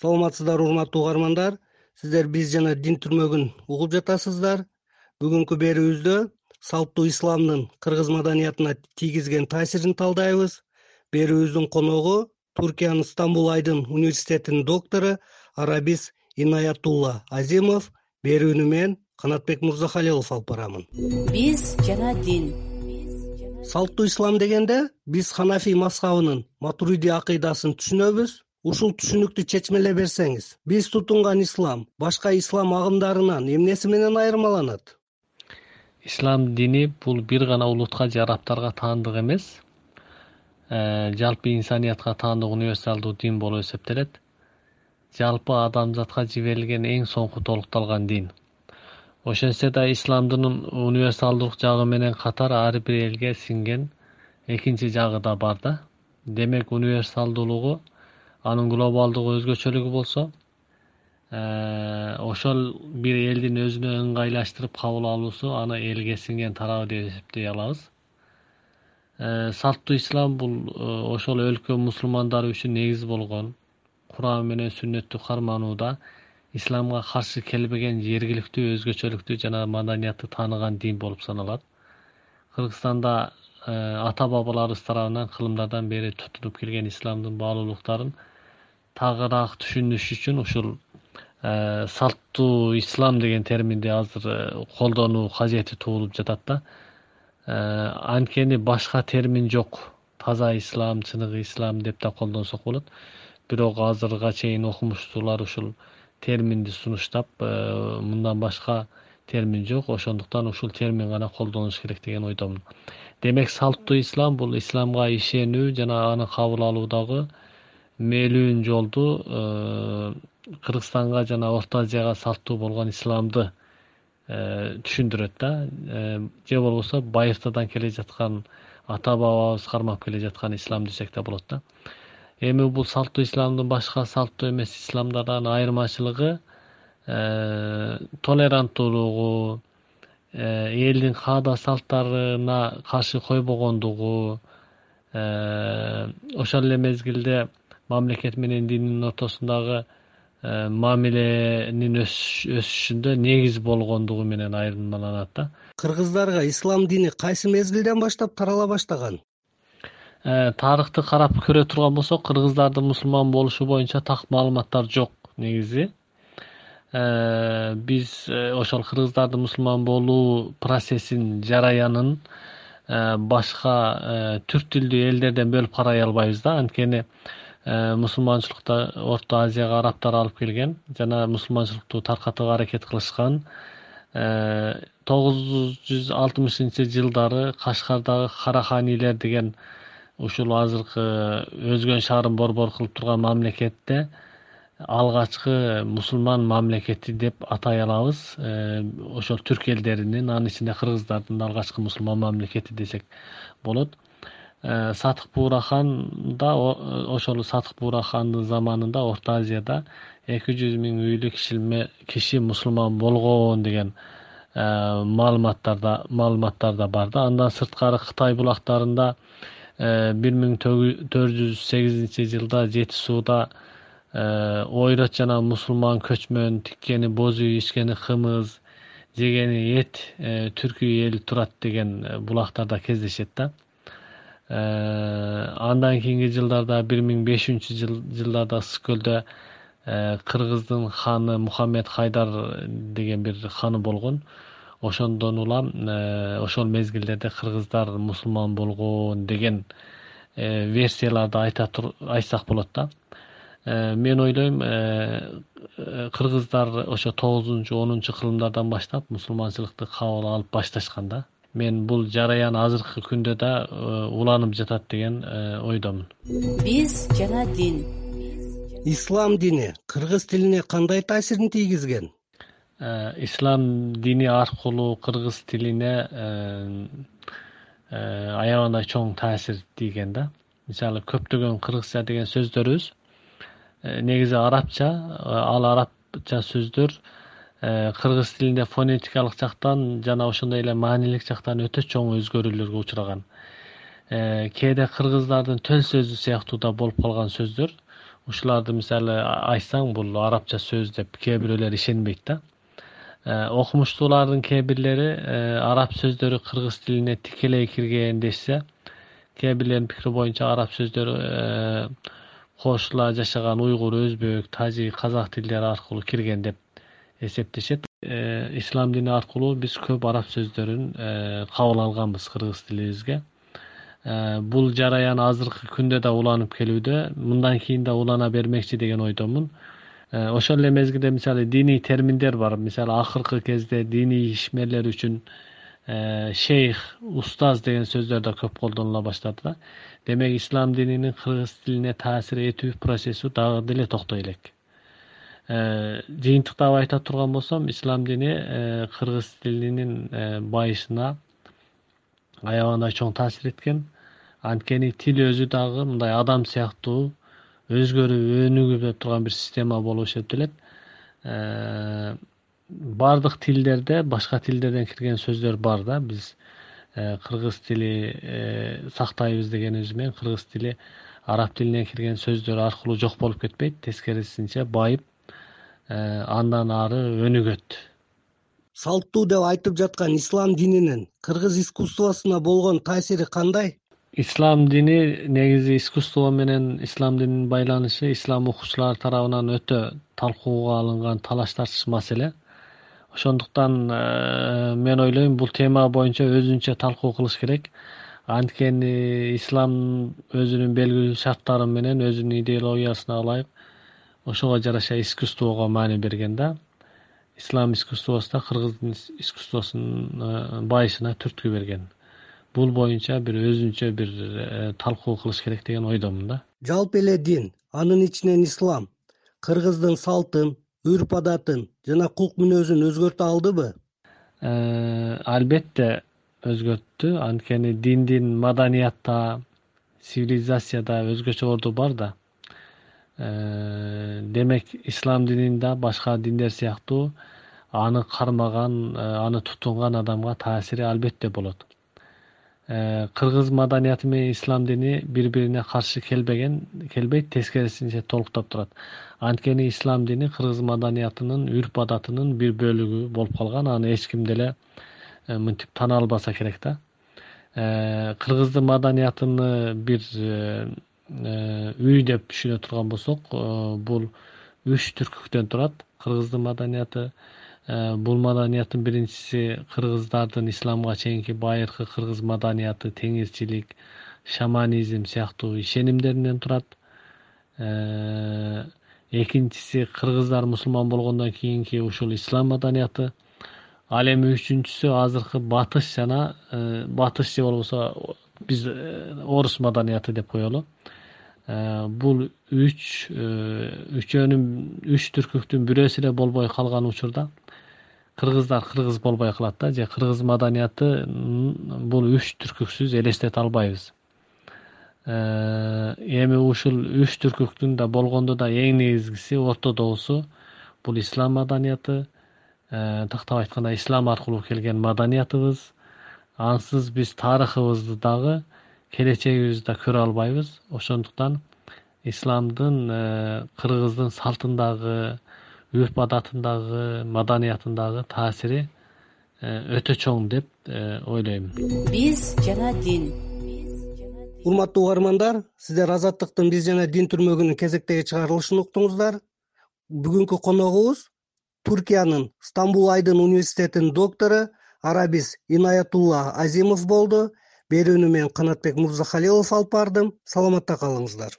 саламатсыздарбы урматтуу угармандар. Сиздер биз жана дин түрмөгүн угуп жатасыздар. Бүгүнкү берүүбүздө салттуу исламдын кыргыз маданиятына тийгизген таасирин талдайбыз. Берүүбүздүн коногу туркиянын стамбул айдын университетинин доктору арабис инаятулла азимов. Берүүнү мен канатбек мырзахалилов алып барамын. Биз жана дин. Салттуу ислам дегенде биз ханафий мазхабынын матуриди акыйдасын түшүнөбүз ушул түшүнүктү чечмелей берсеңиз биз тутунган ислам башка ислам агымдарынан эмнеси менен айырмаланат? Ислам дини бул бир гана улутка же арабтарга таандык эмес. Э, жалпы инсаниятка таандык универсалдуу дин болуп эсептелет. Жалпы адамзатка жиберилген эң соңку толукталган дин. Ошентсе да исламдын универсалдуулук жагы менен катар ар бир элге сиңген экинчи жагы да бар да. Демек универсалдуулугу анын глобалдыгы өзгөчөлүгү болсо э, ошол бир элдин өзүнө ыңгайлаштырып кабыл алуусу аны элге сиңген тарабы деп эсептей алабыз. Э, салттуу ислам бул э, ошол өлкө мусулмандары үчүн негиз болгон куран менен сүннөттү карманууда исламга каршы келбеген жергиликтүү өзгөчөлүктү жана маданиятты тааныган дин болуп саналат. Кыргызстанда ата бабаларыбыз тарабынан кылымдардан бери тутулуп келген исламдын баалуулуктарын тагыраак түшүнүш үчүн ушул э, салттуу ислам деген терминди азыр э, колдонуу кажети туулуп жатат да. Э, анткени башка термин жок. Таза ислам чыныгы ислам деп да колдонсок болот. Бирок азырга чейин окумуштуулар ушул терминди сунуштап мындан башка термин жок. Ошондуктан ушул термин гана колдонуш керек деген ойдомун. Демек салттуу ислам бул исламга ишенүү жана аны кабыл алуудагы мээлүүн жолду э, кыргызстанга жана орто азияга салттуу болгон исламды э, түшүндүрөт да. Э, же болбосо байыртадан келе жаткан ата бабабыз кармап келе жаткан ислам десек да болот да. Эми бул салттуу исламдын башка салттуу эмес исламдардан айырмачылыгы толеранттуулугу элдин каада салттарына каршы койбогондугу ошол эле мезгилде мамлекет менен диндин ортосундагы э, мамиленин өсүшүндө негиз болгондугу менен айырмаланат да. Кыргыздарга ислам дини кайсы мезгилден баштап тарала баштаган? Э, тарыхты карап көрө турган болсок кыргыздардын мусулман болушу боюнча так маалыматтар жок негизи. Э, биз ошол кыргыздардын мусулман болуу процессин жараянын башка түрк тилдүү элдерден бөлүп карай албайбыз да. Анткени мусулманчылыкта орто азияга арабтар алып келген жана мусулманчылыкты таркатууга аракет кылышкан э, тогуз жүз алтымышынчы жылдары кашкардагы караханийлер деген ушул азыркы өзгөн шаарын борбор кылып турган мамлекетте алгачкы мусулман мамлекети деп атай алабыз. Э, ошол түрк элдеринин анын ичинде кыргыздардын алгачкы мусулман мамлекети десек болот Э, сатык буураханда ошол сатык буурахандын заманында орто азияда эки жүз миң үйлүү киши мусулман болгон деген э, маалыматтар да маалыматтар да бар да. Андан сырткары кытай булактарында э, бир миң төрт жүз сегизинчи жылда жети сууда ойрот жана мусулман көчмөн тиккени боз үй ичкени кымыз жегени эт түркү эл турат деген булактарда кездешет да андан кийинки жылдарда бир миң бешинчи жылдарда ысык көлдө э, кыргыздын ханы мухаммед хайдар деген бир ханы болгон. Ошондон улам э, ошол мезгилдерде кыргыздар мусулман болгон деген версияларды айтсак болот да. Мен ойлойм кыргыздар ошо тогузунчу онунчу кылымдардан баштап мусулманчылыкты кабыл алып башташкан да мен бул жараян азыркы күндө да э, уланып жатат деген э, ойдомун. Биз жана дин. Ислам дини кыргыз тилине кандай таасирин тийгизген? Э, ислам дини аркылуу кыргыз тилине аябагандай чоң таасир тийген да. Мисалы көптөгөн кыргызча деген сөздөрүбүз негизи арабча ал арабча сөздөр кыргыз тилинде фонетикалык жактан жана ошондой эле маанилик жактан өтө чоң өзгөрүүлөргө учураган. Э, кээде кыргыздардын төл сөзү сыяктуу да болуп калган сөздөр ушуларды мисалы айтсаң бул арабча сөз деп кээ бирөөлөр ишенбейт да. Окумуштуулардын кээ бирлери араб сөздөрү кыргыз тилине тикелей кирген дешсе кээ бирлердин пикири боюнча араб сөздөрү кошула жашаган уйгур өзбек тажик казак тилдери аркылуу кирген деп эсептешет. Ислам дини аркылуу биз көп араб сөздөрүн кабыл алганбыз кыргыз тилибизге. Бул жараян азыркы күндө да уланып келүүдө мындан кийин да улана бермекчи деген ойдомун. Ошол эле мезгилде мисалы диний терминдер бар. Мисалы акыркы кезде диний ишмерлер үчүн шейх устаз деген сөздөр да көп колдонула баштады да. Демек ислам дининин кыргыз тилине таасир этүү процесси дагы деле токтой элек э, жыйынтыктап айта турган болсом ислам дини э, кыргыз тилинин э, байышына аябагандай чоң таасир эткен. Анткени тил өзү дагы мындай адам сыяктуу өзгөрүп өнүгүп турган бир система болуп эсептелет баардык тилдерде башка тилдерден кирген сөздөр бар да. Биз Э, кыргыз тили э, сактайбыз дегенибиз менен кыргыз тили араб тилинен кирген сөздөр аркылуу жок болуп кетпейт. Тескерисинче байып э, андан ары өнүгөт салттуу деп айтып жаткан ислам дининин кыргыз искусствосуна болгон таасири кандай? Ислам дини негизи искусство менен ислам дининин байланышы ислам окуучулар тарабынан өтө талкууга алынган талаш тартыш маселе. Ошондуктан э, мен ойлойм бул тема боюнча өзүнчө талкуу кылыш керек. Анткени ислам өзүнүн белгилүү шарттары менен өзүнүн идеологиясына ылайык ошого жараша искусствого маани берген да. Ислам искусствосу да кыргыздын искусствосунун э, байышына түрткү берген. Бул боюнча бир өзүнчө бир э, талкуу кылыш керек деген ойдомун да. Жалпы эле дин анын ичинен ислам кыргыздын салтын үрп адатын жана кулк мүнөзүн өзгөртө алдыбы? Э, албетте өзгөрттү. Анткени диндин маданиятта цивилизацияда өзгөчө орду бар да демек ислам динин да башка диндер сыяктуу аны кармаган э, аны тутунган адамга таасири албетте болот. Э, кыргыз маданияты менен ислам дини бири бирине каршы келбеген келбейт тескерисинче толуктап турат. Анткени ислам дини кыргыз маданиятынын үрп адатынын бир бөлүгү болуп калган аны эч ким деле э, мынтип тана албаса керек да. Э, кыргыздын маданиятыны бир үй деп түшүнө турган болсок бул үч түркүктөн турат. Кыргыздын маданияты Э, бул маданияттын биринчиси кыргыздардын исламга чейинки байыркы кыргыз маданияты теңирчилик шаманизм сыяктуу ишенимдеринен турат. Э, экинчиси кыргыздар мусулман болгондон кийинки ушул ислам маданияты. Ал эми үчүнчүсү азыркы батыш жана э, батыш же болбосо биз орус маданияты деп коелу бул үч үчөөнүн үч түркүктүн бирөөсү эле болбой калган учурда кыргыздар кыргыз болбой калат да же кыргыз маданияты бул үч түркүксүз элестете албайбыз. Э, эми ушул үч түркүктүн да болгондо да эң негизгиси ортодогусу бул ислам маданияты э, тактап айтканда ислам аркылуу келген маданиятыбыз. Ансыз биз тарыхыбызды дагы келечегибизди да көрө албайбыз. Ошондуктан исламдын э, кыргыздын салтындагы үрп адатындагы маданиятындагы таасири э, өтө чоң деп э, ойлойм. Биз жана дин. Урматтуу угармандар сиздер азаттыктын биз жана дин түрмөгүнүн кезектеги чыгарылышын уктуңуздар. Бүгүнкү коногубуз туркиянын стамбул айдын университетинин доктору арабис инаятулла азимов болду берүүнү мен канатбек мырзахалилов алып бардым. Саламатта калыңыздар